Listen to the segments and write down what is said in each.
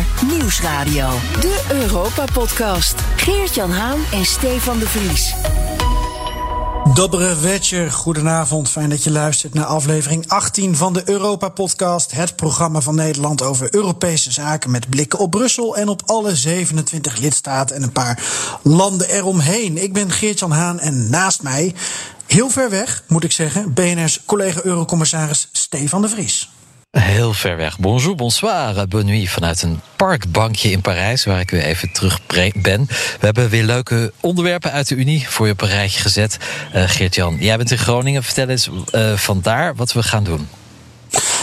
naar Nieuwsradio. De Europa-podcast. Geert-Jan Haan en Stefan de Vries. Dobre Wetje, goedenavond. Fijn dat je luistert naar aflevering 18 van de Europa-podcast. Het programma van Nederland over Europese zaken met blikken op Brussel en op alle 27 lidstaten en een paar landen eromheen. Ik ben Geert-Jan Haan en naast mij, heel ver weg moet ik zeggen, BNR's collega-eurocommissaris Stefan de Vries. Heel ver weg. Bonjour, bonsoir, bonne nuit. Vanuit een parkbankje in Parijs, waar ik weer even terug ben. We hebben weer leuke onderwerpen uit de Unie voor je op een rijtje gezet. Uh, Geert-Jan, jij bent in Groningen. Vertel eens uh, vandaar wat we gaan doen.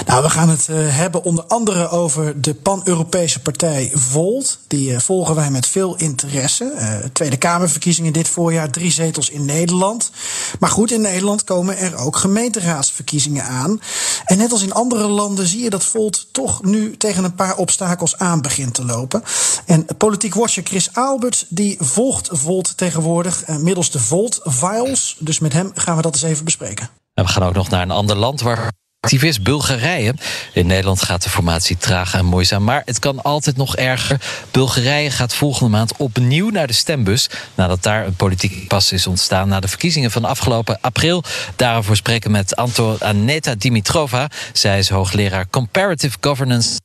Nou, we gaan het uh, hebben onder andere over de pan-Europese partij Volt. Die uh, volgen wij met veel interesse. Uh, Tweede Kamerverkiezingen dit voorjaar, drie zetels in Nederland. Maar goed, in Nederland komen er ook gemeenteraadsverkiezingen aan. En net als in andere landen zie je dat Volt toch nu tegen een paar obstakels aan begint te lopen. En politiek watcher Chris Albert die volgt Volt tegenwoordig middels de Volt Files. Dus met hem gaan we dat eens even bespreken. En we gaan ook nog naar een ander land waar actief is, Bulgarije. In Nederland gaat de formatie traag en moeizaam, maar het kan altijd nog erger. Bulgarije gaat volgende maand opnieuw naar de stembus... nadat daar een politieke pas is ontstaan... na de verkiezingen van afgelopen april. Daarover spreken met Anto Aneta Dimitrova. Zij is hoogleraar Comparative Governance...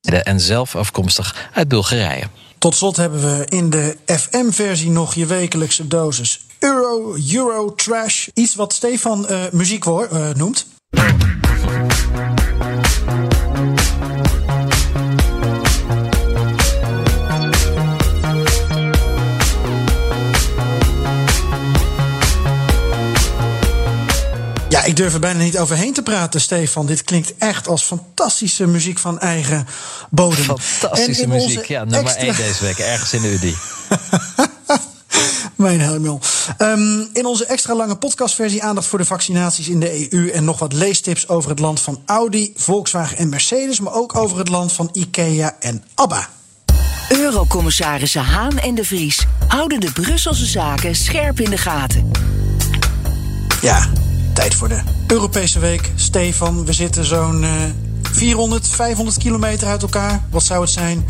en zelf afkomstig uit Bulgarije. Tot slot hebben we in de FM-versie nog je wekelijkse dosis Euro, Euro, Trash. Iets wat Stefan uh, muziek uh, noemt. Ja, ik durf er bijna niet overheen te praten, Stefan. Dit klinkt echt als fantastische muziek van eigen bodem. Fantastische muziek, ja. Nummer extra... 1 deze week, ergens in de UDI. Mijn hemel. Um, in onze extra lange podcastversie aandacht voor de vaccinaties in de EU en nog wat leestips over het land van Audi, Volkswagen en Mercedes, maar ook over het land van IKEA en ABBA. Eurocommissarissen Haan en de Vries houden de Brusselse zaken scherp in de gaten. Ja, tijd voor de Europese week. Stefan, we zitten zo'n uh, 400, 500 kilometer uit elkaar. Wat zou het zijn?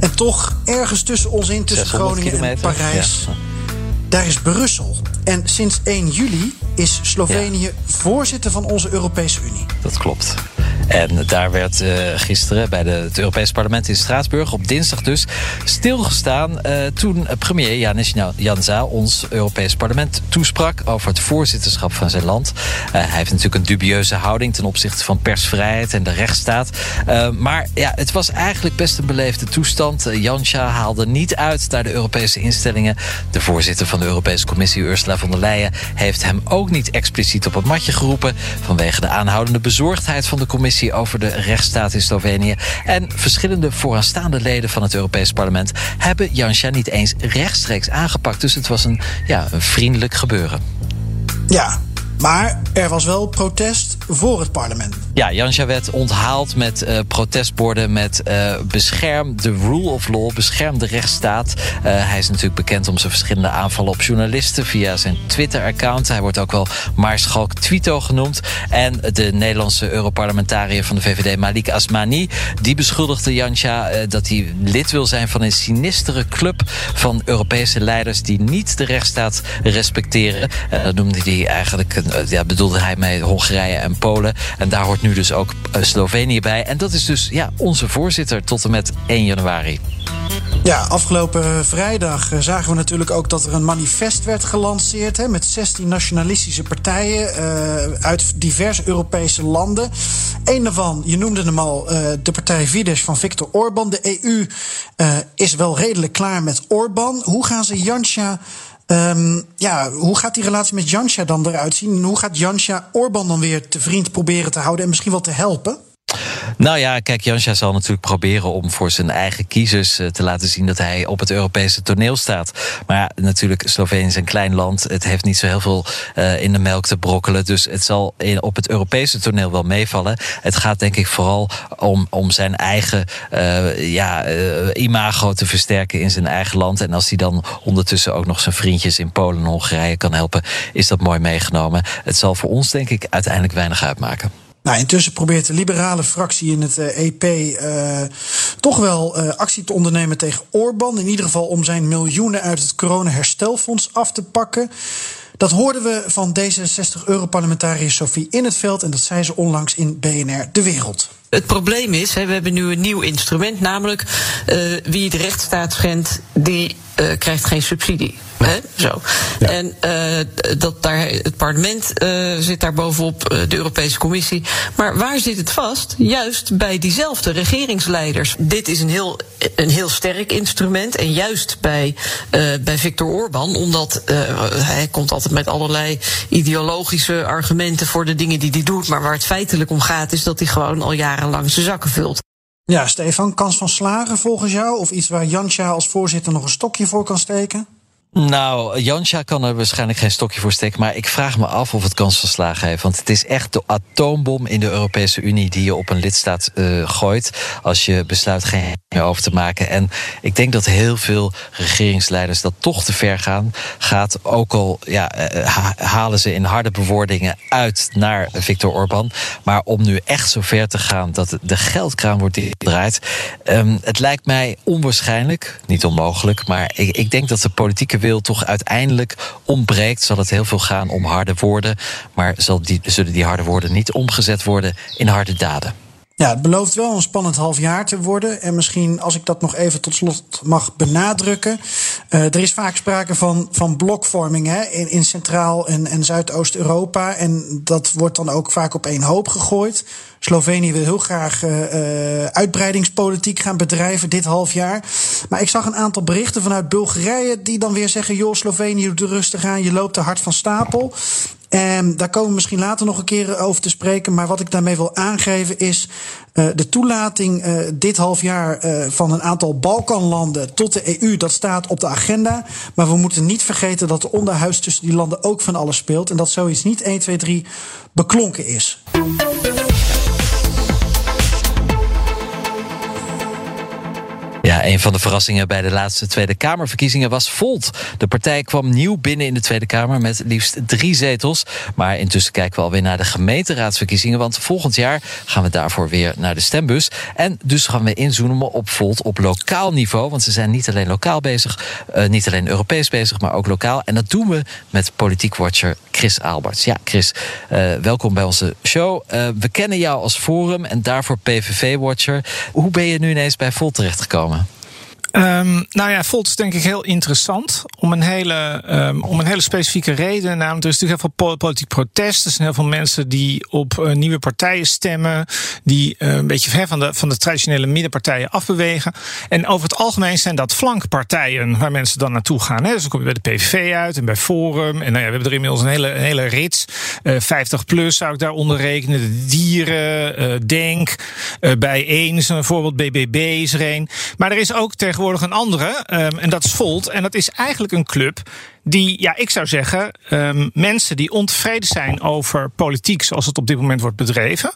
En toch ergens tussen ons in, tussen Groningen kilometer. en Parijs. Ja daar is Brussel. En sinds 1 juli is Slovenië ja. voorzitter van onze Europese Unie. Dat klopt. En daar werd uh, gisteren bij het Europees Parlement in Straatsburg, op dinsdag dus, stilgestaan uh, toen premier Janis Janza ons Europees Parlement toesprak over het voorzitterschap van zijn land. Uh, hij heeft natuurlijk een dubieuze houding ten opzichte van persvrijheid en de rechtsstaat. maar ja, het was eigenlijk best een beleefde toestand. Janša haalde niet uit naar de Europese instellingen. De voorzitter van de Europese Commissie, Ursula von der Leyen, heeft hem ook niet expliciet op het matje geroepen vanwege de aanhoudende bezorgdheid van de commissie over de rechtsstaat in Slovenië. En verschillende vooraanstaande leden van het Europees Parlement hebben Jansja niet eens rechtstreeks aangepakt. Dus het was een, ja, een vriendelijk gebeuren. Ja, maar er was wel protest voor het parlement. Ja, Jansja werd onthaald met uh, protestborden met uh, bescherm de rule of law, bescherm de rechtsstaat. Uh, hij is natuurlijk bekend om zijn verschillende aanvallen op journalisten via zijn Twitter-account. Hij wordt ook wel Maarschalk Twito genoemd. En de Nederlandse Europarlementariër van de VVD, Malik Asmani, die beschuldigde Jansja dat hij lid wil zijn van een sinistere club van Europese leiders die niet de rechtsstaat respecteren. dat noemde hij eigenlijk, ja, bedoelde hij met Hongarije en Polen. En daar hoort nu dus ook eh, Slovenië bij. En dat is dus ja, onze voorzitter tot en met 1 januari. Ja, afgelopen vrijdag eh, zagen we natuurlijk ook dat er een manifest werd gelanceerd hè, met 16 nationalistische partijen uit diverse Europese landen. Eén daarvan, je noemde hem al, de partij Fidesz van Viktor Orban. De EU is wel redelijk klaar met Orban. Hoe gaan ze Jansja Um, ja, hoe gaat die relatie met Jansja dan eruit zien? hoe gaat Jansja Orban dan weer te vriend proberen te houden en misschien wel te helpen? Nou ja, kijk, Jansja zal natuurlijk proberen om voor zijn eigen kiezers eh, te laten zien dat hij op het Europese toneel staat. Maar ja, natuurlijk, Slovenië is een klein land. Het heeft niet zo heel veel uh, in de melk te brokkelen. Dus het zal op het Europese toneel wel meevallen. Het gaat denk ik vooral om, om zijn eigen uh, ja, imago te versterken in zijn eigen land. En als hij dan ondertussen ook nog zijn vriendjes in Polen en Hongarije kan helpen, is dat mooi meegenomen. Het zal voor ons denk ik uiteindelijk weinig uitmaken. Nou, intussen probeert de liberale fractie in het EP uh, eh, toch wel actie te ondernemen tegen Orbán. In ieder geval om zijn miljoenen uit het corona-herstelfonds af te pakken. Dat hoorden we van D66-Europarlementariër Sophie In het Veld. En dat zei ze onlangs in BNR De Wereld. Het probleem is, we hebben nu een nieuw instrument, namelijk wie de rechtsstaat schendt, die uh, krijgt geen subsidie. Hè? Zo. Ja. En uh, dat daar, het parlement uh, zit daar bovenop, de Europese Commissie. Maar waar zit het vast? Juist bij diezelfde regeringsleiders. Dit is een heel, een heel sterk instrument. En juist bij, bij Viktor Orban, omdat hij komt altijd met allerlei ideologische argumenten voor de dingen die hij doet. Maar waar het feitelijk om gaat, is dat hij gewoon al jarenlang zijn zakken vult. Ja, Stefan, kans van slagen volgens jou? Of iets waar Jansja als voorzitter nog een stokje voor kan steken? Nou, Jansja kan er waarschijnlijk geen stokje voor steken. Maar ik vraag me af of het kans van slagen heeft. Want het is echt de atoombom in de Europese Unie die je op een lidstaat uh, gooit. Als je besluit geen meer over te maken. En ik denk dat heel veel regeringsleiders dat toch te ver gaan. Gaat ook al ja, uh, halen ze in harde bewoordingen uit naar Viktor Orban. Maar om nu echt zo ver te gaan dat de geldkraan wordt gedraaid. Um, het lijkt mij onwaarschijnlijk, niet onmogelijk. Maar ik, ik denk dat de politieke wil toch uiteindelijk ontbreekt, zal het heel veel gaan om harde woorden. Maar zal die, zullen die harde woorden niet omgezet worden in harde daden? Ja, het belooft wel een spannend half jaar te worden. En misschien, als ik dat nog even tot slot mag benadrukken. Uh, er is vaak sprake van, van blokvorming hè, in, in Centraal- en, en Zuidoost-Europa. En dat wordt dan ook vaak op één hoop gegooid. Slovenië wil heel graag uh, uitbreidingspolitiek gaan bedrijven dit half jaar. Maar ik zag een aantal berichten vanuit Bulgarije die dan weer zeggen: joh, Slovenië doet er rustig aan, je loopt te hard van stapel. En daar komen we misschien later nog een keer over te spreken. Maar wat ik daarmee wil aangeven is de toelating uh, dit half jaar van een aantal Balkanlanden tot de EU. Dat staat op de agenda. Maar we moeten niet vergeten dat de onderhuis tussen die landen ook van alles speelt. En dat zoiets niet 1, 2, 3 beklonken is. Een van de verrassingen bij de laatste Tweede Kamerverkiezingen was Volt. De partij kwam nieuw binnen in de Tweede Kamer met liefst drie zetels. Maar intussen kijken we alweer naar de gemeenteraadsverkiezingen. Want volgend jaar gaan we daarvoor weer naar de stembus. En dus gaan we inzoomen op Volt op lokaal niveau. Want ze zijn niet alleen lokaal bezig, uh, niet alleen Europees bezig, maar ook lokaal. En dat doen we met politiek watcher Chris Alberts. Ja, Chris, uh, welkom bij onze show. Uh, we kennen jou als Forum en daarvoor PVV-watcher. Hoe ben je nu ineens bij Volt terechtgekomen? Um, nou ja, Volt is denk ik heel interessant om een hele, um, om een hele specifieke reden. Namelijk, er is natuurlijk heel veel politiek protest. Er zijn heel veel mensen die op uh, nieuwe partijen stemmen. Die uh, een beetje ver van de, van de traditionele middenpartijen afbewegen. En over het algemeen zijn dat flankpartijen waar mensen dan naartoe gaan. Hè. Dus dan kom je bij de PVV uit en bij Forum. En nou ja, we hebben er inmiddels een hele, een hele rits. Uh, 50 plus zou ik daaronder rekenen. Dieren, Denk, bij is een voorbeeld. BBB is er een. Maar er is ook tegenwoordig tegenwoordig een andere. Um, en dat is Volt. En dat is eigenlijk een club die, ja, ik zou zeggen, um, mensen die ontevreden zijn over politiek zoals het op dit moment wordt bedreven,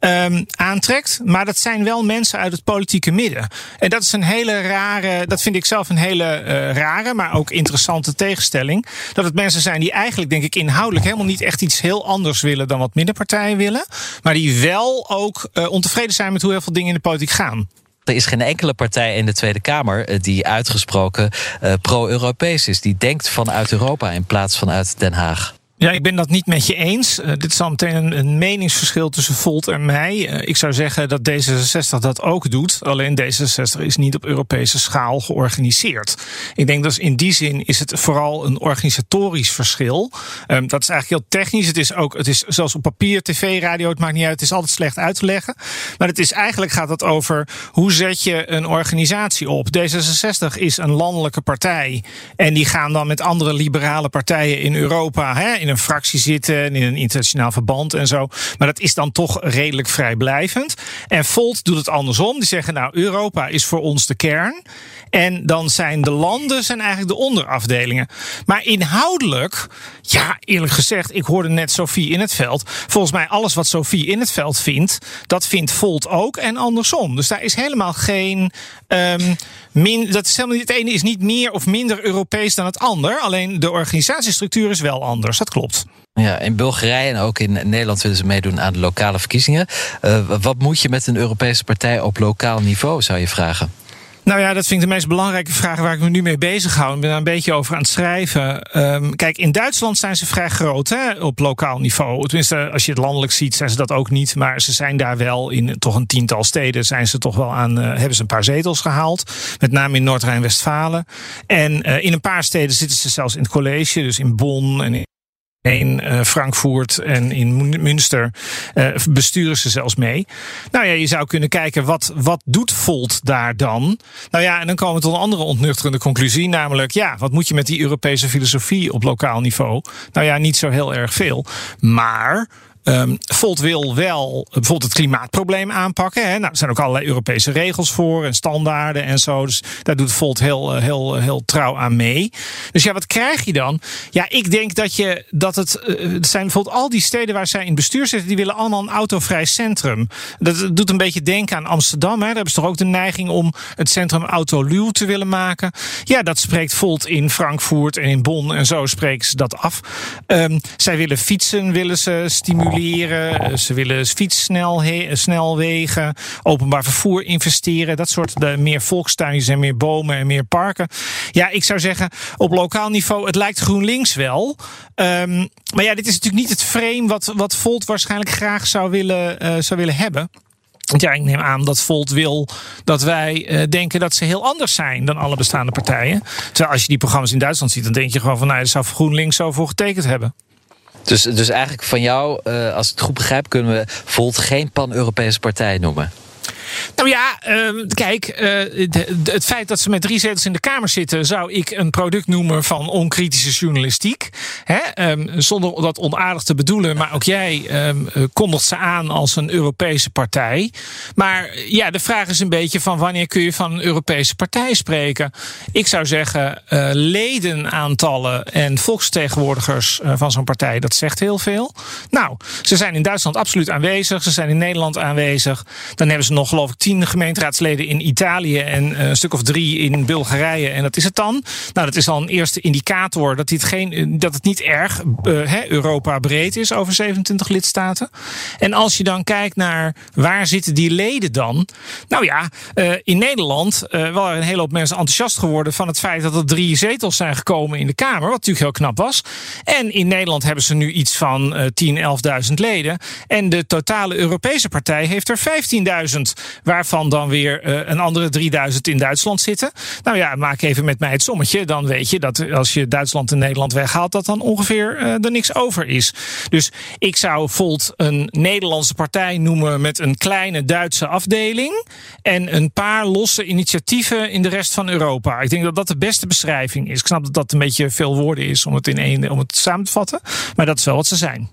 um, aantrekt. Maar dat zijn wel mensen uit het politieke midden. En dat is een hele rare, dat vind ik zelf een hele uh, rare, maar ook interessante tegenstelling. Dat het mensen zijn die eigenlijk, denk ik, inhoudelijk helemaal niet echt iets heel anders willen dan wat middenpartijen willen. Maar die wel ook uh, ontevreden zijn met hoe heel veel dingen in de politiek gaan. Er is geen enkele partij in de Tweede Kamer eh, die uitgesproken uh, pro-Europees is. Die denkt vanuit Europa in plaats van uit Den Haag. Ja, ik ben dat niet met je eens. Uh, dit is al meteen een, meningsverschil tussen Volt en mij. Uh, ik zou zeggen dat D66 dat ook doet. Alleen D66 is niet op Europese schaal georganiseerd. Ik denk dat in die zin is het vooral een organisatorisch verschil. Um, dat is eigenlijk heel technisch. Het is ook, het is zelfs op papier, tv, radio, het maakt niet uit. Het is altijd slecht uit te leggen. Maar het is eigenlijk gaat het over hoe zet je een organisatie op. D66 is een landelijke partij. En die gaan dan met andere liberale partijen in Europa. Hè, een fractie zitten, in een internationaal verband en zo. Maar dat is dan toch redelijk vrijblijvend. En Volt doet het andersom. Die zeggen, nou, Europa is voor ons de kern. En dan zijn de landen zijn eigenlijk de onderafdelingen. Maar inhoudelijk, ja, eerlijk gezegd, ik hoorde net Sophie in het veld. Volgens mij alles wat Sophie in het veld vindt, dat vindt Volt ook en andersom. Dus daar is helemaal geen. Um, min, dat is helemaal niet, het ene is niet meer of minder Europees dan het ander. Alleen de organisatiestructuur is wel anders. Dat klopt. Klopt. Ja, in Bulgarije en ook in Nederland willen ze meedoen aan de lokale verkiezingen. Uh, wat moet je met een Europese partij op lokaal niveau, zou je vragen? Nou ja, dat vind ik de meest belangrijke vraag waar ik me nu mee bezig hou. Ik ben daar een beetje over aan het schrijven. Um, kijk, in Duitsland zijn ze vrij groot hè, op lokaal niveau. Tenminste, als je het landelijk ziet, zijn ze dat ook niet. Maar ze zijn daar wel in toch een tiental steden. Zijn ze toch wel aan, uh, hebben ze een paar zetels gehaald. Met name in Noord-Rijn-Westfalen. En uh, in een paar steden zitten ze zelfs in het college. Dus in Bonn en in in uh, Frankfurt en in Münster uh, besturen ze zelfs mee. Nou ja, je zou kunnen kijken, wat, wat doet Volt daar dan? Nou ja, en dan komen we tot een andere ontnuchterende conclusie. Namelijk, ja, wat moet je met die Europese filosofie op lokaal niveau? Nou ja, niet zo heel erg veel. Maar Um, Volt wil wel bijvoorbeeld het klimaatprobleem aanpakken. Hè. Nou, er zijn ook allerlei Europese regels voor en standaarden en zo. Dus daar doet Volt heel, eh, heel, heel trouw aan mee. Dus ja, wat krijg je dan? Ja, ik denk dat je dat het. Uh, het zijn bijvoorbeeld al die steden waar zij in bestuur zitten, die willen allemaal een autovrij centrum. Dat doet een beetje denken aan Amsterdam. Hè. Daar hebben ze toch ook de neiging om het centrum autoluw te willen maken. Ja, dat spreekt Volt in Frankfurt en in Bonn en zo spreken ze dat af. Um, zij willen fietsen, willen ze stimuleren Eh, ze willen fietssnelwegen, openbaar vervoer investeren. Dat soort de, meer volkstuinen en meer bomen en meer parken. Ja, ik zou zeggen, op lokaal niveau, het lijkt GroenLinks wel. Um, maar ja, dit is natuurlijk niet het frame wat, wat Volt waarschijnlijk graag zou willen, uh, zou willen hebben. Ja, ik neem aan dat Volt wil dat wij denken dat ze heel anders zijn dan alle bestaande partijen. Terwijl als je die programma's in Duitsland ziet, dan denk je gewoon van, nou, daar zou GroenLinks zo voor getekend hebben. Dus, dus eigenlijk van jou, uh, als ik het goed begrijp, kunnen we Volt geen pan-Europese partij noemen. Nou ja, uh, kijk, uh, het feit dat ze met drie zetels in de Kamer zitten, zou ik een product noemen van onkritische journalistiek. Hè? Um, zonder dat onaardig te bedoelen, maar ook jij um, kondigt ze aan als een Europese partij. Maar ja, de vraag is een beetje van wanneer kun je van een Europese partij spreken? Ik zou zeggen, ledenaantallen en volksvertegenwoordigers van zo'n partij, dat zegt heel veel. Nou, ze zijn in Duitsland absoluut aanwezig, ze zijn in Nederland aanwezig. Dan hebben ze nog geloof ik tien gemeenteraadsleden in Italië en een stuk of drie in Bulgarije. En dat is het dan. Nou, dat is al een eerste indicator dat, dit geen, dat het niet erg uh, Europa breed is over 27 lidstaten. En als je dan kijkt naar waar zitten die leden dan? Nou ja, in Nederland uh, waren een hele hoop mensen enthousiast geworden van het feit dat er drie zetels zijn gekomen in de Kamer. Wat natuurlijk heel knap was. En in Nederland hebben ze nu iets van uh, 10, 11.000 leden. En de totale Europese partij heeft er 15.000 waarvan dan weer uh, een andere 3000 in Duitsland zitten. Nou ja, maak even met mij het sommetje. Dan weet je dat als je Duitsland en Nederland weghaalt, dat dan ongeveer uh, er niks over is. Dus ik zou Volt een Nederlandse partij noemen met een kleine Duitse afdeling. En een paar losse initiatieven in de rest van Europa. Ik denk dat dat de beste beschrijving is. Ik snap dat dat een beetje veel woorden is om het in één om het samen te vatten. Maar dat is wel wat ze zijn.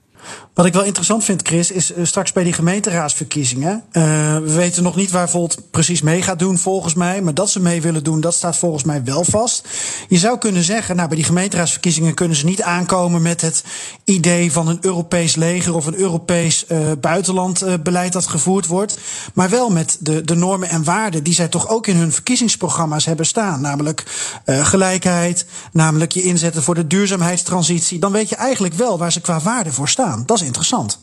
Wat ik wel interessant vind, Chris, is uh, straks bij die gemeenteraadsverkiezingen. Uh, we weten nog niet waar Volt precies mee gaat doen, volgens mij. Maar dat ze mee willen doen, dat staat volgens mij wel vast. Je zou kunnen zeggen, nou, bij die gemeenteraadsverkiezingen kunnen ze niet aankomen met het idee van een Europees leger of een Europees uh, buitenlandbeleid dat gevoerd wordt. Maar wel met de, de normen en waarden die zij toch ook in hun verkiezingsprogramma's hebben staan. Namelijk gelijkheid, namelijk je inzetten voor de duurzaamheidstransitie. Dan weet je eigenlijk wel waar ze qua waarde voor staan. Dat is interessant.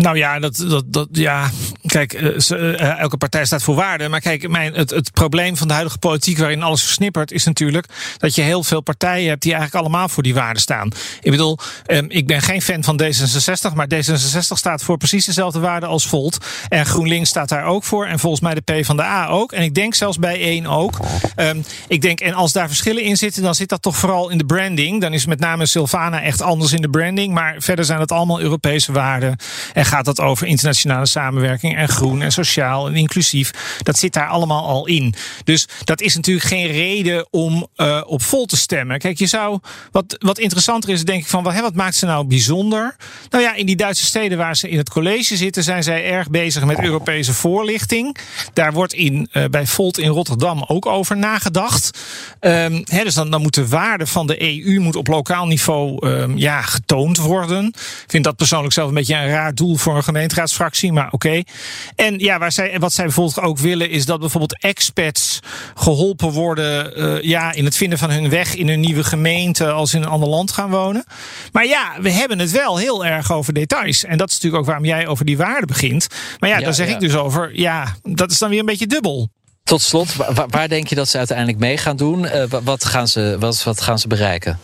Nou ja, dat, dat, dat, ja. kijk, uh, elke partij staat voor waarde. Maar kijk, mijn, het, het probleem van de huidige politiek waarin alles versnippert, is natuurlijk dat je heel veel partijen hebt die eigenlijk allemaal voor die waarden staan. Ik bedoel, um, ik ben geen fan van D66, maar D66 staat voor precies dezelfde waarden als Volt. En GroenLinks staat daar ook voor. En volgens mij de P van de A ook. En ik denk zelfs bij één ook. Um, ik denk, en als daar verschillen in zitten, dan zit dat toch vooral in de branding. Dan is met name Silvana echt anders in de branding. Maar verder zijn het allemaal Europese waarden. En gaat het over internationale samenwerking en groen en sociaal en inclusief. Dat zit daar allemaal al in. Dus dat is natuurlijk geen reden om uh, op vol te stemmen. Kijk, je zou. Wat, wat interessanter is, denk ik, van wat, wat maakt ze nou bijzonder? Nou ja, in die Duitse steden waar ze in het college zitten, zijn zij erg bezig met Europese voorlichting. Daar wordt in, uh, bij Volt in Rotterdam ook over nagedacht. Um, he, dus dan, dan moet de waarde van de EU moet op lokaal niveau um, ja, getoond worden. Ik vind dat persoonlijk zelf een beetje een raar doel voor een gemeenteraadsfractie, maar oké. En ja, waar zij, wat zij bijvoorbeeld ook willen, is dat bijvoorbeeld expats geholpen worden uh, ja, in het vinden van hun weg in hun nieuwe gemeente als ze in een ander land gaan wonen. Maar ja, we hebben het wel heel erg over details. En dat is natuurlijk ook waarom jij over die waarde begint. Maar ja, ja daar zeg ik dus over, ja, dat is dan weer een beetje dubbel. Tot slot, waar, waar, denk je dat ze uiteindelijk mee gaan doen? Uh, wat, gaan ze, wat, wat gaan ze bereiken?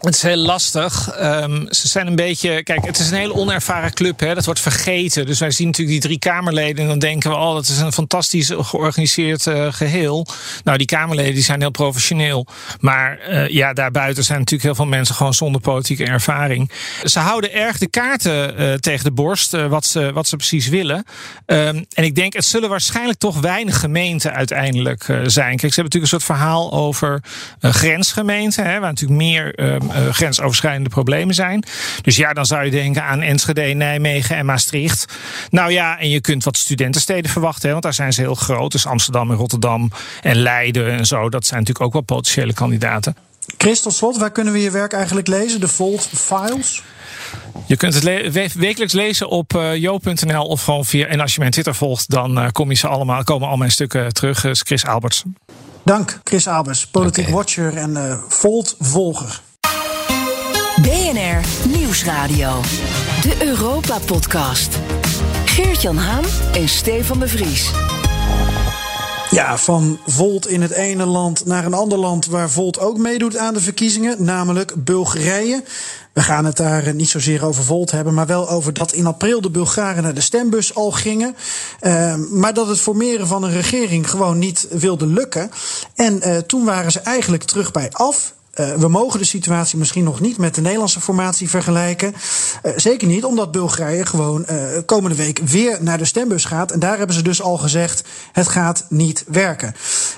Het is heel lastig. Um, ze zijn een beetje. Kijk, het is een hele onervaren club. Hè? Dat wordt vergeten. Dus wij zien natuurlijk die drie Kamerleden. En dan denken we, oh, dat is een fantastisch georganiseerd uh, geheel. Nou, die Kamerleden die zijn heel professioneel. Maar uh, ja, daarbuiten zijn natuurlijk heel veel mensen gewoon zonder politieke ervaring. Ze houden erg de kaarten uh, tegen de borst. wat, ze, wat ze precies willen. Um, en ik denk, het zullen waarschijnlijk toch weinig gemeenten uiteindelijk zijn. Kijk, ze hebben natuurlijk een soort verhaal over grensgemeenten. Hè, waar natuurlijk meer. Uh, grensoverschrijdende problemen zijn. Dus ja, dan zou je denken aan Enschede, Nijmegen en Maastricht. Nou ja, en je kunt wat studentensteden verwachten, hè, want daar zijn ze heel groot. Dus Amsterdam en Rotterdam en Leiden en zo. Dat zijn natuurlijk ook wel potentiële kandidaten. Christel Slot, waar kunnen we je werk eigenlijk lezen? De Volt Files? Je kunt het le wekelijks lezen op uh, jo.nl of gewoon via. En als je mijn Twitter volgt, dan uh, kom je ze allemaal, komen al mijn stukken terug. Uh, Chris Alberts. Dank, Chris Alberts, politiek okay. watcher en Volt-volger. BNR Nieuwsradio. De Europa-podcast. Geert-Jan Haan en Stefan de Vries. Ja, van Volt in het ene land naar een ander land waar Volt ook meedoet aan de verkiezingen, namelijk Bulgarije. We gaan het daar niet zozeer over Volt hebben, maar wel over dat in april de Bulgaren naar de stembus al gingen. Uh, maar dat het formeren van een regering gewoon niet wilde lukken. En uh, toen waren ze eigenlijk terug bij af. Uh, we mogen de situatie misschien nog niet met de Nederlandse formatie vergelijken. Uh, zeker niet, omdat Bulgarije gewoon uh, komende week weer naar de stembus gaat. En daar hebben ze dus al gezegd: het gaat niet werken.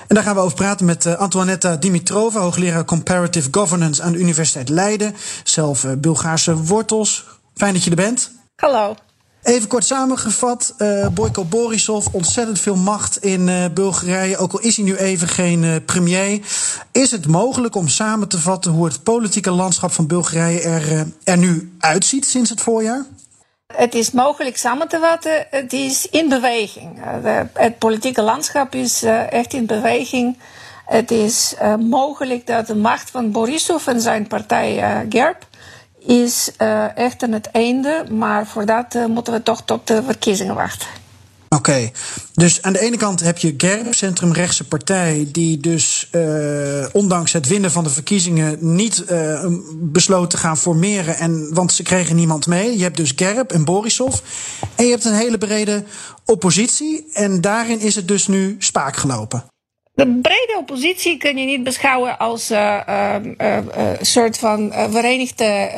En daar gaan we over praten met Antoinetta Dimitrova, hoogleraar Comparative Governance aan de Universiteit Leiden. Zelf Bulgaarse wortels. Fijn dat je er bent. Hallo. Even kort samengevat, uh, Boyko Borisov, ontzettend veel macht in uh, Bulgarije. Ook al is hij nu even geen uh, premier. Is het mogelijk om samen te vatten hoe het politieke landschap van Bulgarije er, er nu uitziet sinds het voorjaar? Het is mogelijk samen te vatten. Het is in beweging. Het politieke landschap is echt in beweging. Het is mogelijk dat de macht van Borisov en zijn partij GERB is uh, echt aan het einde. Maar voor dat uh, moeten we toch tot de verkiezingen wachten. Oké, dus aan de ene kant heb je GERB, centrumrechtse partij, die dus uh, ondanks het winnen van de verkiezingen niet uh, besloot te gaan formeren, en, want ze kregen niemand mee. Je hebt dus GERB en Borisov. En je hebt een hele brede oppositie, en daarin is het dus nu spaak gelopen. De brede oppositie kun je niet beschouwen als een uh, uh, uh, soort van verenigde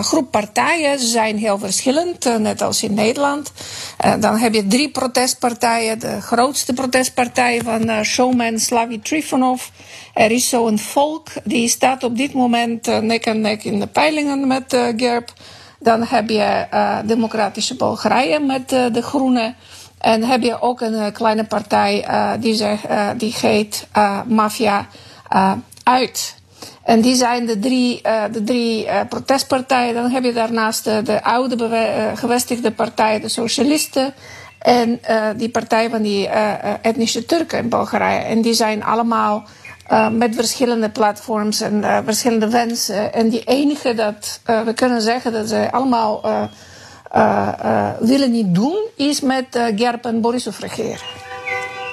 groep partijen. Ze zijn heel verschillend, net als in Nederland. dan heb je drie protestpartijen. De grootste protestpartij van showman Slavi Trifonov. Er is zo'n volk, die staat op dit moment nek aan nek in de peilingen met GERB. Dan heb je Democratische Bulgarije met de Groenen. En heb je ook een uh, kleine partij uh, die, zeg, uh, die heet Mafia Uit. En die zijn de drie, de drie protestpartijen. Dan heb je daarnaast de, de oude gevestigde partij, de Socialisten. En die partij van die etnische Turken in Bulgarije. En die zijn allemaal met verschillende platforms en verschillende wensen. En die enige dat we kunnen zeggen dat ze allemaal uh, uh, willen niet doen, is met uh, Gerb en Borisov regeren.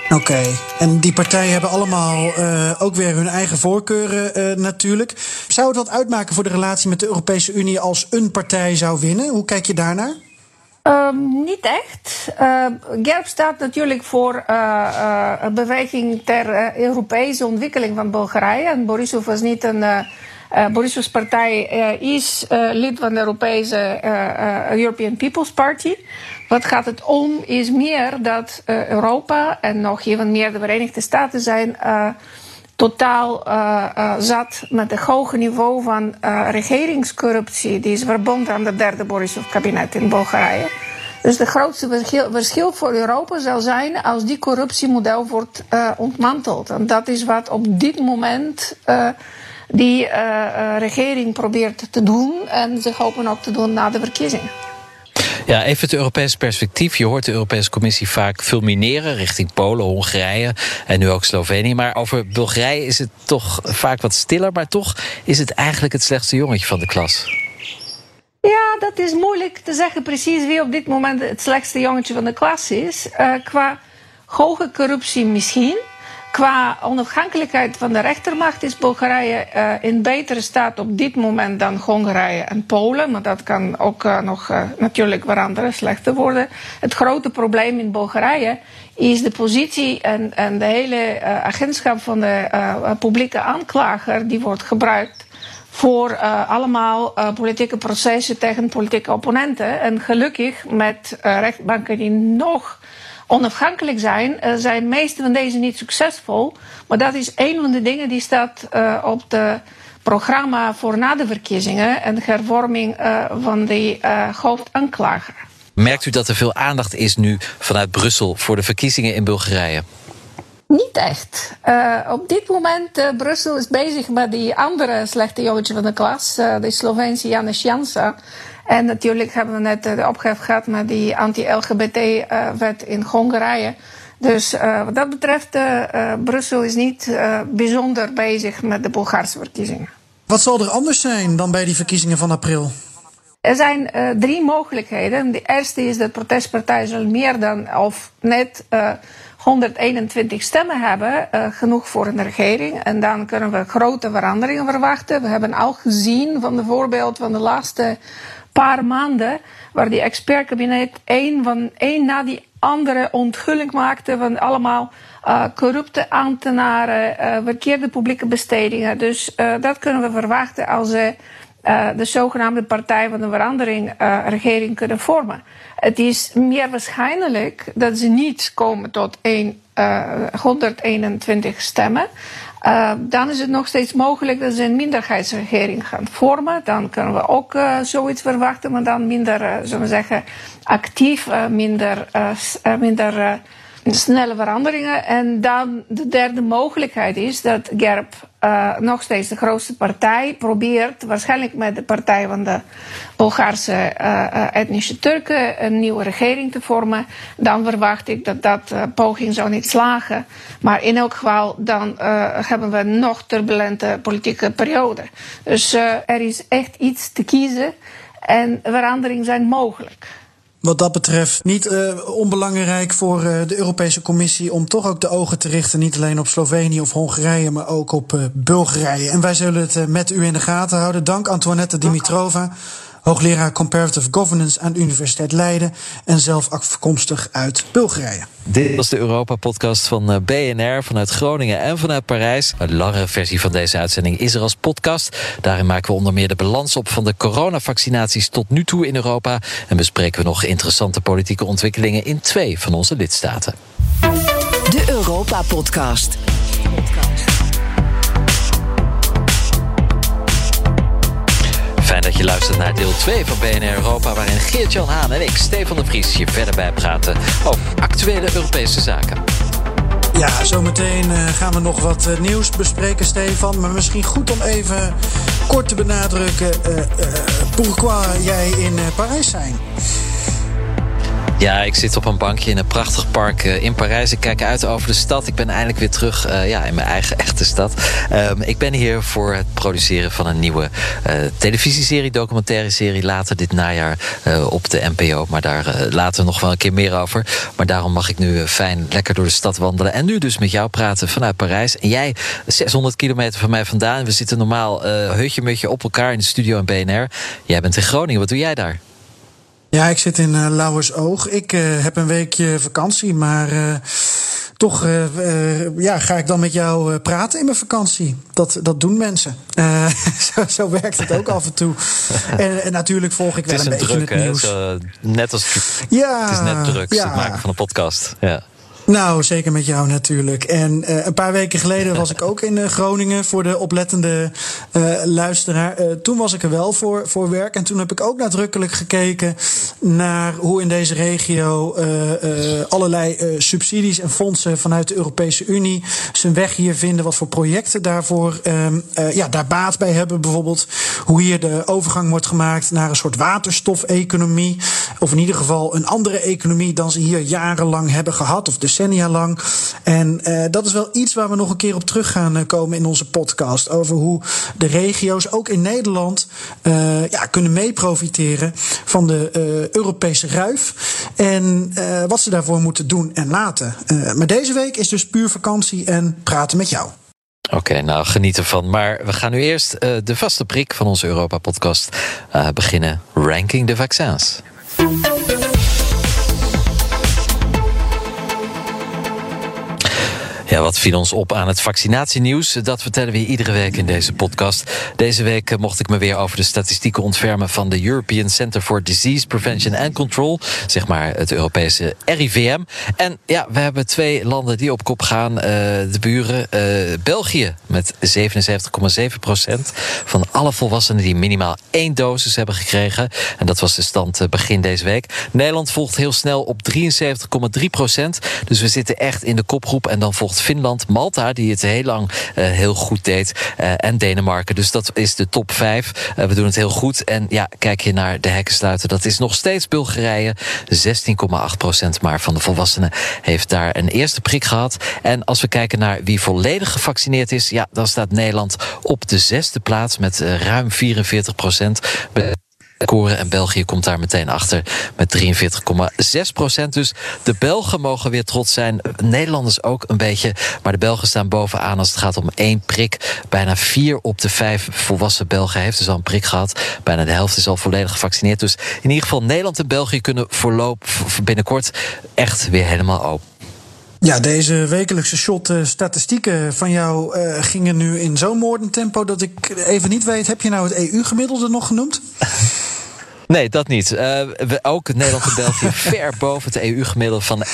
Oké, okay. en die partijen hebben allemaal uh, ook weer hun eigen voorkeuren uh, natuurlijk. Zou het wat uitmaken voor de relatie met de Europese Unie als een partij zou winnen? Hoe kijk je daarnaar? Um, niet echt. Uh, GERB staat natuurlijk voor een beweging ter Europese ontwikkeling van Bulgarije. En Borisov was niet een Borisov's partij uh, is uh, lid van de Europese European People's Party. Wat gaat het om is meer dat Europa en nog even meer de Verenigde Staten zijn totaal zat met het hoge niveau van regeringscorruptie. Die is verbonden aan het derde Borisov-kabinet in Bulgarije. Dus het grootste verschil, verschil, voor Europa zal zijn als die corruptiemodel wordt ontmanteld. En dat is wat op dit moment die uh, regering probeert te doen. En ze hopen ook te doen na de verkiezingen. Ja, even het Europese perspectief. Je hoort de Europese Commissie vaak fulmineren richting Polen, Hongarije en nu ook Slovenië. Maar over Bulgarije is het toch vaak wat stiller. Maar toch is het eigenlijk het slechtste jongetje van de klas. Ja, dat is moeilijk te zeggen precies wie op dit moment het slechtste jongetje van de klas is. Uh, qua hoge corruptie misschien. Qua onafhankelijkheid van de rechtermacht is Bulgarije uh, in betere staat op dit moment dan Hongarije en Polen. Maar dat kan ook uh, nog uh, natuurlijk veranderen, slechter worden. Het grote probleem in Bulgarije is de positie en, en de hele agentschap van de publieke aanklager die wordt gebruikt voor allemaal politieke processen tegen politieke opponenten. En gelukkig met rechtbanken die nog onafhankelijk zijn, zijn de meeste van deze niet succesvol. Maar dat is een van de dingen die staat op het programma voor na de verkiezingen en de hervorming van de hoofdaanklager. Merkt u dat er veel aandacht is nu vanuit Brussel voor de verkiezingen in Bulgarije? Niet echt. Uh, op dit moment, uh, Brussel is bezig met die andere slechte jongetje van de klas, uh, de Sloveense Janis Jansa. En natuurlijk hebben we net de opgave gehad met die anti-LGBT-wet in Hongarije. Dus wat dat betreft, Brussel is niet bijzonder bezig met de Bulgaarse verkiezingen. Wat zal er anders zijn dan bij die verkiezingen van april? Er zijn drie mogelijkheden. De eerste is dat protestpartij zal meer dan of net 121 stemmen hebben, genoeg voor een regering. En dan kunnen we grote veranderingen verwachten. We hebben al gezien van de voorbeeld van de laatste paar maanden, waar die expertkabinet één, van, één na die andere onthulling maakte van allemaal uh, corrupte ambtenaren, uh, verkeerde publieke bestedingen. Dus dat kunnen we verwachten als ze de zogenaamde Partij van de Verandering regering kunnen vormen. Het is meer waarschijnlijk dat ze niet komen tot een, uh, 121 stemmen. Uh, dan is het nog steeds mogelijk dat ze een minderheidsregering gaan vormen. Dan kunnen we ook uh, zoiets verwachten, maar dan minder, uh, zullen we zeggen, actief, minder, minder snelle veranderingen. En dan de derde mogelijkheid is dat GERB uh, nog steeds de grootste partij probeert, waarschijnlijk met de partij van de Bulgaarse uh, etnische Turken, een nieuwe regering te vormen. Dan verwacht ik dat dat poging zou niet slagen. Maar in elk geval, dan hebben we nog turbulente politieke periode. Dus er is echt iets te kiezen en veranderingen zijn mogelijk wat dat betreft niet uh, onbelangrijk voor uh, de Europese Commissie om toch ook de ogen te richten, niet alleen op Slovenië of Hongarije, maar ook op uh, Bulgarije. En wij zullen het met u in de gaten houden. Dank Antoinette Dimitrova hoogleraar Comparative Governance aan de Universiteit Leiden en zelf afkomstig uit Bulgarije. Dit was de Europa-podcast van eh, BNR vanuit Groningen en vanuit Parijs. Een lange versie van deze uitzending is er als podcast. Daarin maken we onder meer de balans op van de coronavaccinaties tot nu toe in Europa. En bespreken we nog interessante politieke ontwikkelingen in twee van onze lidstaten. De Europa-podcast. Fijn dat je luistert naar deel 2 van BNR Europa... waarin Geert-Jan Haan en ik, Stefan de Vries, je verder bijpraten... over actuele Europese zaken. Ja, zometeen uh, gaan we nog wat uh, nieuws bespreken, Stefan. Maar misschien goed om even kort te benadrukken... Uh, pourquoi jij in Parijs zijn. Ja, ik zit op een bankje in een prachtig park uh, in Parijs. Ik kijk uit over de stad. Ik ben eindelijk weer terug uh, ja, in mijn eigen echte stad. Um, ik ben hier voor het produceren van een nieuwe uh, televisieserie, documentaire serie. Later dit najaar op de NPO. Maar daar later nog wel een keer meer over. Maar daarom mag ik nu fijn lekker door de stad wandelen. En nu dus met jou praten vanuit Parijs. En jij 600 kilometer van mij vandaan. We zitten normaal hutje-mutje op elkaar in de studio in BNR. Jij bent in Groningen. Wat doe jij daar? Ja, ik zit in uh, Lauwersoog. Ik uh, heb een weekje vakantie, maar uh, toch ja, ga ik dan met jou praten in mijn vakantie. Dat, dat doen mensen. Zo, zo, werkt het ook af en toe. En, en natuurlijk volg ik wel een, een beetje druk, het nieuws. Zo, net als ja, het is net druk, ja. het maken van een podcast. Ja. Nou, zeker met jou natuurlijk. En uh, een paar weken geleden was ik ook in uh, Groningen voor de oplettende uh, luisteraar. toen was ik er wel voor, voor werk. En toen heb ik ook nadrukkelijk gekeken naar hoe in deze regio allerlei subsidies en fondsen vanuit de Europese Unie zijn weg hier vinden. Wat voor projecten daarvoor ehm, ja, daar baat bij hebben. Bijvoorbeeld hoe hier de overgang wordt gemaakt naar een soort waterstofeconomie. Of in ieder geval een andere economie dan ze hier jarenlang hebben gehad. Of dus decennia lang. En uh, dat is wel iets waar we nog een keer op terug gaan uh, komen in onze podcast. Over hoe de regio's, ook in Nederland, uh, ja, kunnen meeprofiteren van de Europese ruif. En wat ze daarvoor moeten doen en laten. maar deze week is dus puur vakantie en praten met jou. Oké, nou geniet ervan. Maar we gaan nu eerst de vaste prik van onze Europa-podcast beginnen. Ranking de vaccins. Ja, wat viel ons op aan het vaccinatienieuws? Dat vertellen we iedere week in deze podcast. Deze week eh, mocht ik me weer over de statistieken ontfermen van de European Center for Disease Prevention and Control, zeg maar het Europese RIVM. En ja, we hebben twee landen die op kop gaan. Uh, de buren, uh, België met 77,7 procent van alle volwassenen die minimaal één dosis hebben gekregen. En dat was de stand begin deze week. Nederland volgt heel snel op 73,3 procent. Dus we zitten echt in de kopgroep. En dan volgt Finland, Malta, die het heel lang uh, heel goed deed. Uh, en Denemarken. Dus dat is de top 5. Uh, we doen het heel goed. En ja, kijk je naar de hekkensluiter. Dat is nog steeds Bulgarije. 16,8 procent maar van de volwassenen heeft daar een eerste prik gehad. En als we kijken naar wie volledig gevaccineerd is, ja, dan staat Nederland op de zesde plaats met ruim 44 Koren en België komt daar meteen achter met 43,6 procent. Dus de Belgen mogen weer trots zijn. Nederlanders ook een beetje. Maar de Belgen staan bovenaan als het gaat om één prik. Bijna vier op de vijf volwassen Belgen heeft dus al een prik gehad. Bijna de helft is al volledig gevaccineerd. Dus in ieder geval Nederland en België kunnen voorlopig binnenkort echt weer helemaal open. Ja, deze wekelijkse shot uh, statistieken van jou uh, gingen nu in zo'n moordend tempo dat ik even niet weet. Heb je nou het EU-gemiddelde nog genoemd? Nee, dat niet. Uh, we, ook Nederland en België ver boven het EU-gemiddelde van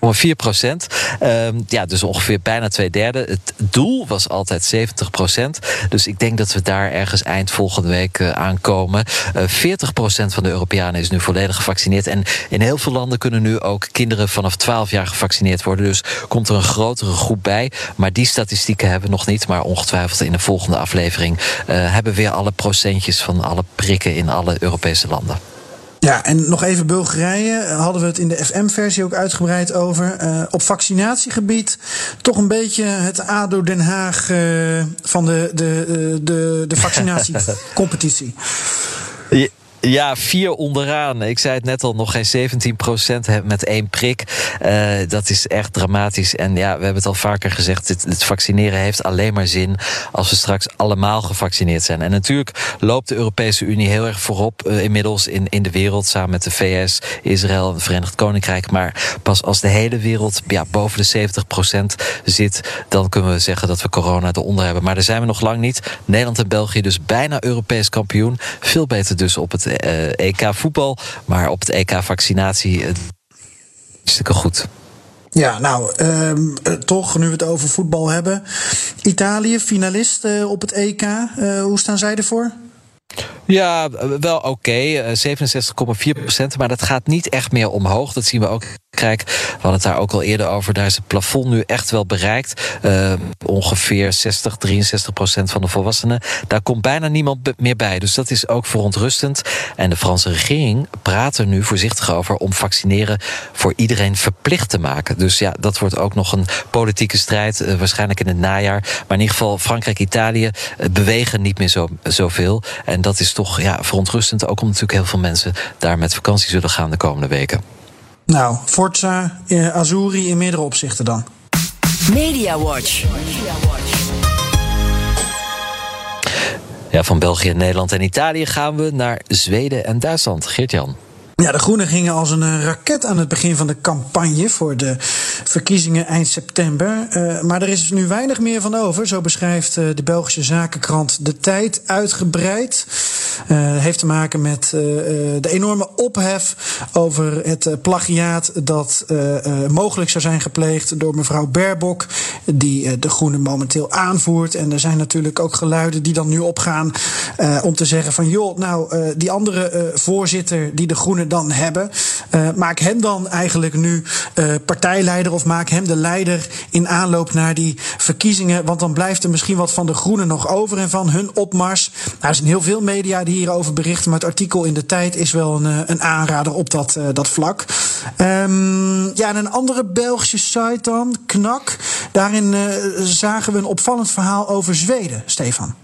4 procent. Ehm, ja, dus ongeveer bijna twee derde. Het doel was altijd 70 procent. Dus ik denk dat we daar ergens eind volgende week uh, aankomen. Uh, 40 procent van de Europeanen is nu volledig gevaccineerd. En in heel veel landen kunnen nu ook kinderen vanaf 12 jaar gevaccineerd worden. Dus komt er een grotere groep bij. Maar die statistieken hebben we nog niet. Maar ongetwijfeld in de volgende aflevering uh, hebben we weer alle procentjes van alle prikken in alle Europese landen. Ja, en nog even Bulgarije. Hadden we het in de FM-versie ook uitgebreid over. Uh, op vaccinatiegebied toch een beetje het ADO Den Haag uh, van de, de, de, de vaccinatiecompetitie. Ja, vier onderaan. Ik zei het net al, nog geen 17 procent met één prik. Uh, dat is echt dramatisch. En ja, we hebben het al vaker gezegd: het, het, vaccineren heeft alleen maar zin als we straks allemaal gevaccineerd zijn. En natuurlijk loopt de Europese Unie heel erg voorop uh, inmiddels in, in de wereld, samen met de VS, Israël en het Verenigd Koninkrijk. Maar pas als de hele wereld ja, boven de 70 procent zit, dan kunnen we zeggen dat we corona eronder hebben. Maar daar zijn we nog lang niet. Nederland en België dus bijna Europees kampioen. Veel beter dus op het EK voetbal. Maar op het EK vaccinatie stukken goed. Ja, nou, um, toch, nu we het over voetbal hebben. Italië, finalist uh, op het EK. hoe staan zij ervoor? Ja, wel oké. Okay. 67,4 procent. Maar dat gaat niet echt meer omhoog. Dat zien we ook Kijk, we hadden het daar ook al eerder over. Daar is het plafond nu echt wel bereikt. Uh, ongeveer 60, 63 procent van de volwassenen. Daar komt bijna niemand meer bij. Dus dat is ook verontrustend. En de Franse regering praat er nu voorzichtig over om vaccineren voor iedereen verplicht te maken. Dus ja, dat wordt ook nog een politieke strijd. Uh, waarschijnlijk in het najaar. Maar in ieder geval, Frankrijk, Italië uh, bewegen niet meer zo, zoveel. En dat is toch ja, verontrustend. Ook omdat natuurlijk heel veel mensen daar met vakantie zullen gaan de komende weken. Nou, Forza eh, Azuri in meerdere opzichten dan. Media Watch. Ja, van België, Nederland en Italië gaan we naar Zweden en Duitsland. Geert-Jan. Ja, de Groenen gingen als een eh, raket aan het begin van de campagne voor de verkiezingen eind september. Uh, maar er is nu weinig meer van over. Zo beschrijft uh, de Belgische zakenkrant De Tijd uitgebreid. Heeft te maken met de enorme ophef over het plagiaat dat mogelijk zou zijn gepleegd door mevrouw Baerbock, die de Groenen momenteel aanvoert. En er zijn natuurlijk ook geluiden die dan nu opgaan om te zeggen van joh, nou die andere voorzitter die de Groenen dan hebben, maak hem dan eigenlijk nu partijleider of maak hem de leider in aanloop naar die verkiezingen. Want dan blijft er misschien wat van de Groenen nog over en van hun opmars. Nou, er zijn heel veel media hierover berichten, maar het artikel in de tijd is wel een, eh, een aanrader op dat, uh, dat vlak. Um, ja, en een andere Belgische site dan, Knak. Daarin uh, zagen we een opvallend verhaal over Zweden, Stefan.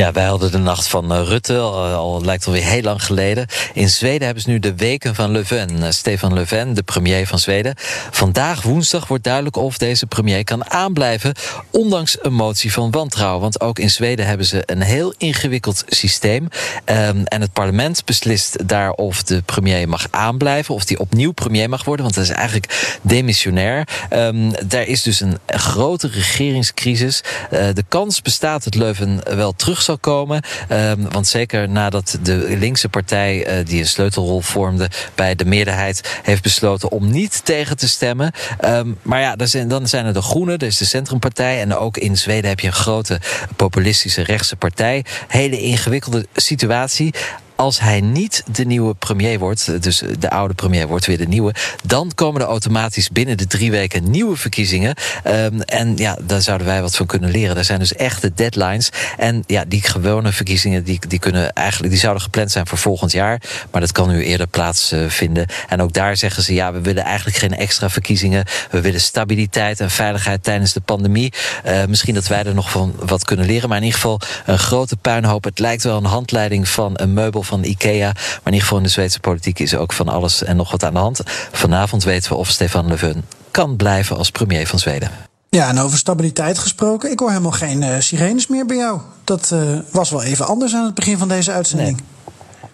Ja, wij hadden de nacht van eh, Rutte, al, al lijkt alweer heel lang geleden. In Zweden hebben ze nu de weken van Löfven. Eh, Stefan Löfven, de premier van Zweden. Vandaag woensdag wordt duidelijk of deze premier kan aanblijven... ondanks een motie van wantrouwen. Want ook in Zweden hebben ze een heel ingewikkeld systeem. Um, en het parlement beslist daar of de premier mag aanblijven... of die opnieuw premier mag worden, want dat is eigenlijk demissionair. Um, daar is dus een grote regeringscrisis. Uh, de kans bestaat dat Leuven wel terug zal komen. Um, want zeker nadat de linkse partij, uh, die een sleutelrol vormde bij de meerderheid, heeft besloten om niet tegen te stemmen. Um, maar ja, zijn, dan zijn er de Groenen, is de Centrumpartij. En ook in Zweden heb je een grote populistische rechtse partij. Hele ingewikkelde situatie als hij niet de nieuwe premier wordt, dus de oude premier wordt weer de nieuwe, dan komen er automatisch binnen de drie weken nieuwe verkiezingen. Um, en ja, daar zouden wij wat van kunnen leren. Er zijn dus echte deadlines. En ja, die gewone verkiezingen, die, die, kunnen eigenlijk, die zouden gepland zijn voor volgend jaar. Maar dat kan nu eerder plaatsvinden. en ook daar zeggen ze, ja, we willen eigenlijk geen extra verkiezingen. We willen stabiliteit en veiligheid tijdens de pandemie. Uh, misschien dat wij er nog van wat kunnen leren. Maar in ieder geval een grote puinhoop. Het lijkt wel een handleiding van een meubel van IKEA. Maar in ieder geval in de Zweedse politiek is ook van alles en nog wat aan de hand. Vanavond weten we of Stefan Löfven kan blijven als premier van Zweden. Ja, en over stabiliteit gesproken. Ik hoor helemaal geen uh, sirenes meer bij jou. Dat uh, was wel even anders aan het begin van deze uitzending. Nee.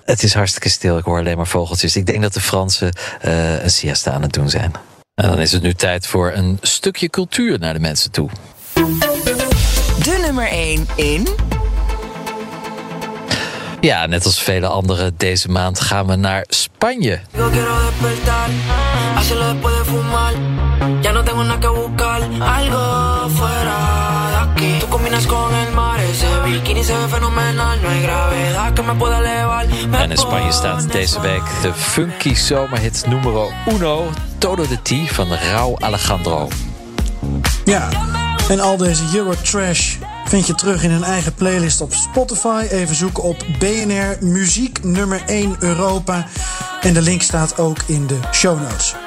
Het is hartstikke stil. Ik hoor alleen maar vogeltjes. Ik denk dat de Fransen uh, een siesta aan het doen zijn. En dan is het nu tijd voor een stukje cultuur naar de mensen toe. De nummer 1 in Ja, net als vele anderen deze maand gaan we naar Spanje. En in Spanje staat deze week de funky zomerhit numero uno... Todo de T van Rauw Alejandro. Ja, en al deze Eurotrash vind je terug in een eigen playlist op Spotify. Even zoeken op BNR Muziek nummer 1 Europa. En de link staat ook in de show notes.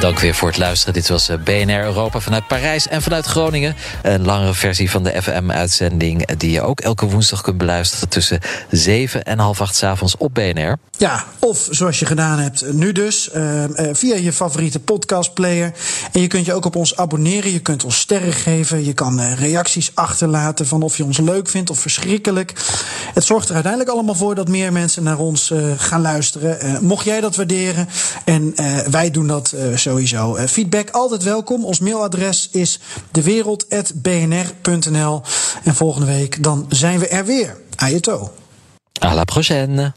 Dank weer voor het luisteren. Dit was BNR Europa vanuit Parijs en vanuit Groningen. Een langere versie van de FM-uitzending... die je ook elke woensdag kunt beluisteren... tussen 7 en half 8 s avonds op BNR. Ja, of zoals je gedaan hebt nu dus... Uh, via je favoriete podcastplayer. En je kunt je ook op ons abonneren. Je kunt ons sterren geven. Je kan reacties achterlaten van of je ons leuk vindt of verschrikkelijk. Het zorgt er uiteindelijk allemaal voor... dat meer mensen naar ons gaan luisteren. mocht jij dat waarderen en wij doen dat zo sowieso. Uh, feedback altijd welkom. Ons mailadres is dewereld.bnr.nl. En volgende week dan zijn we er weer. Ajeto. À la prochaine.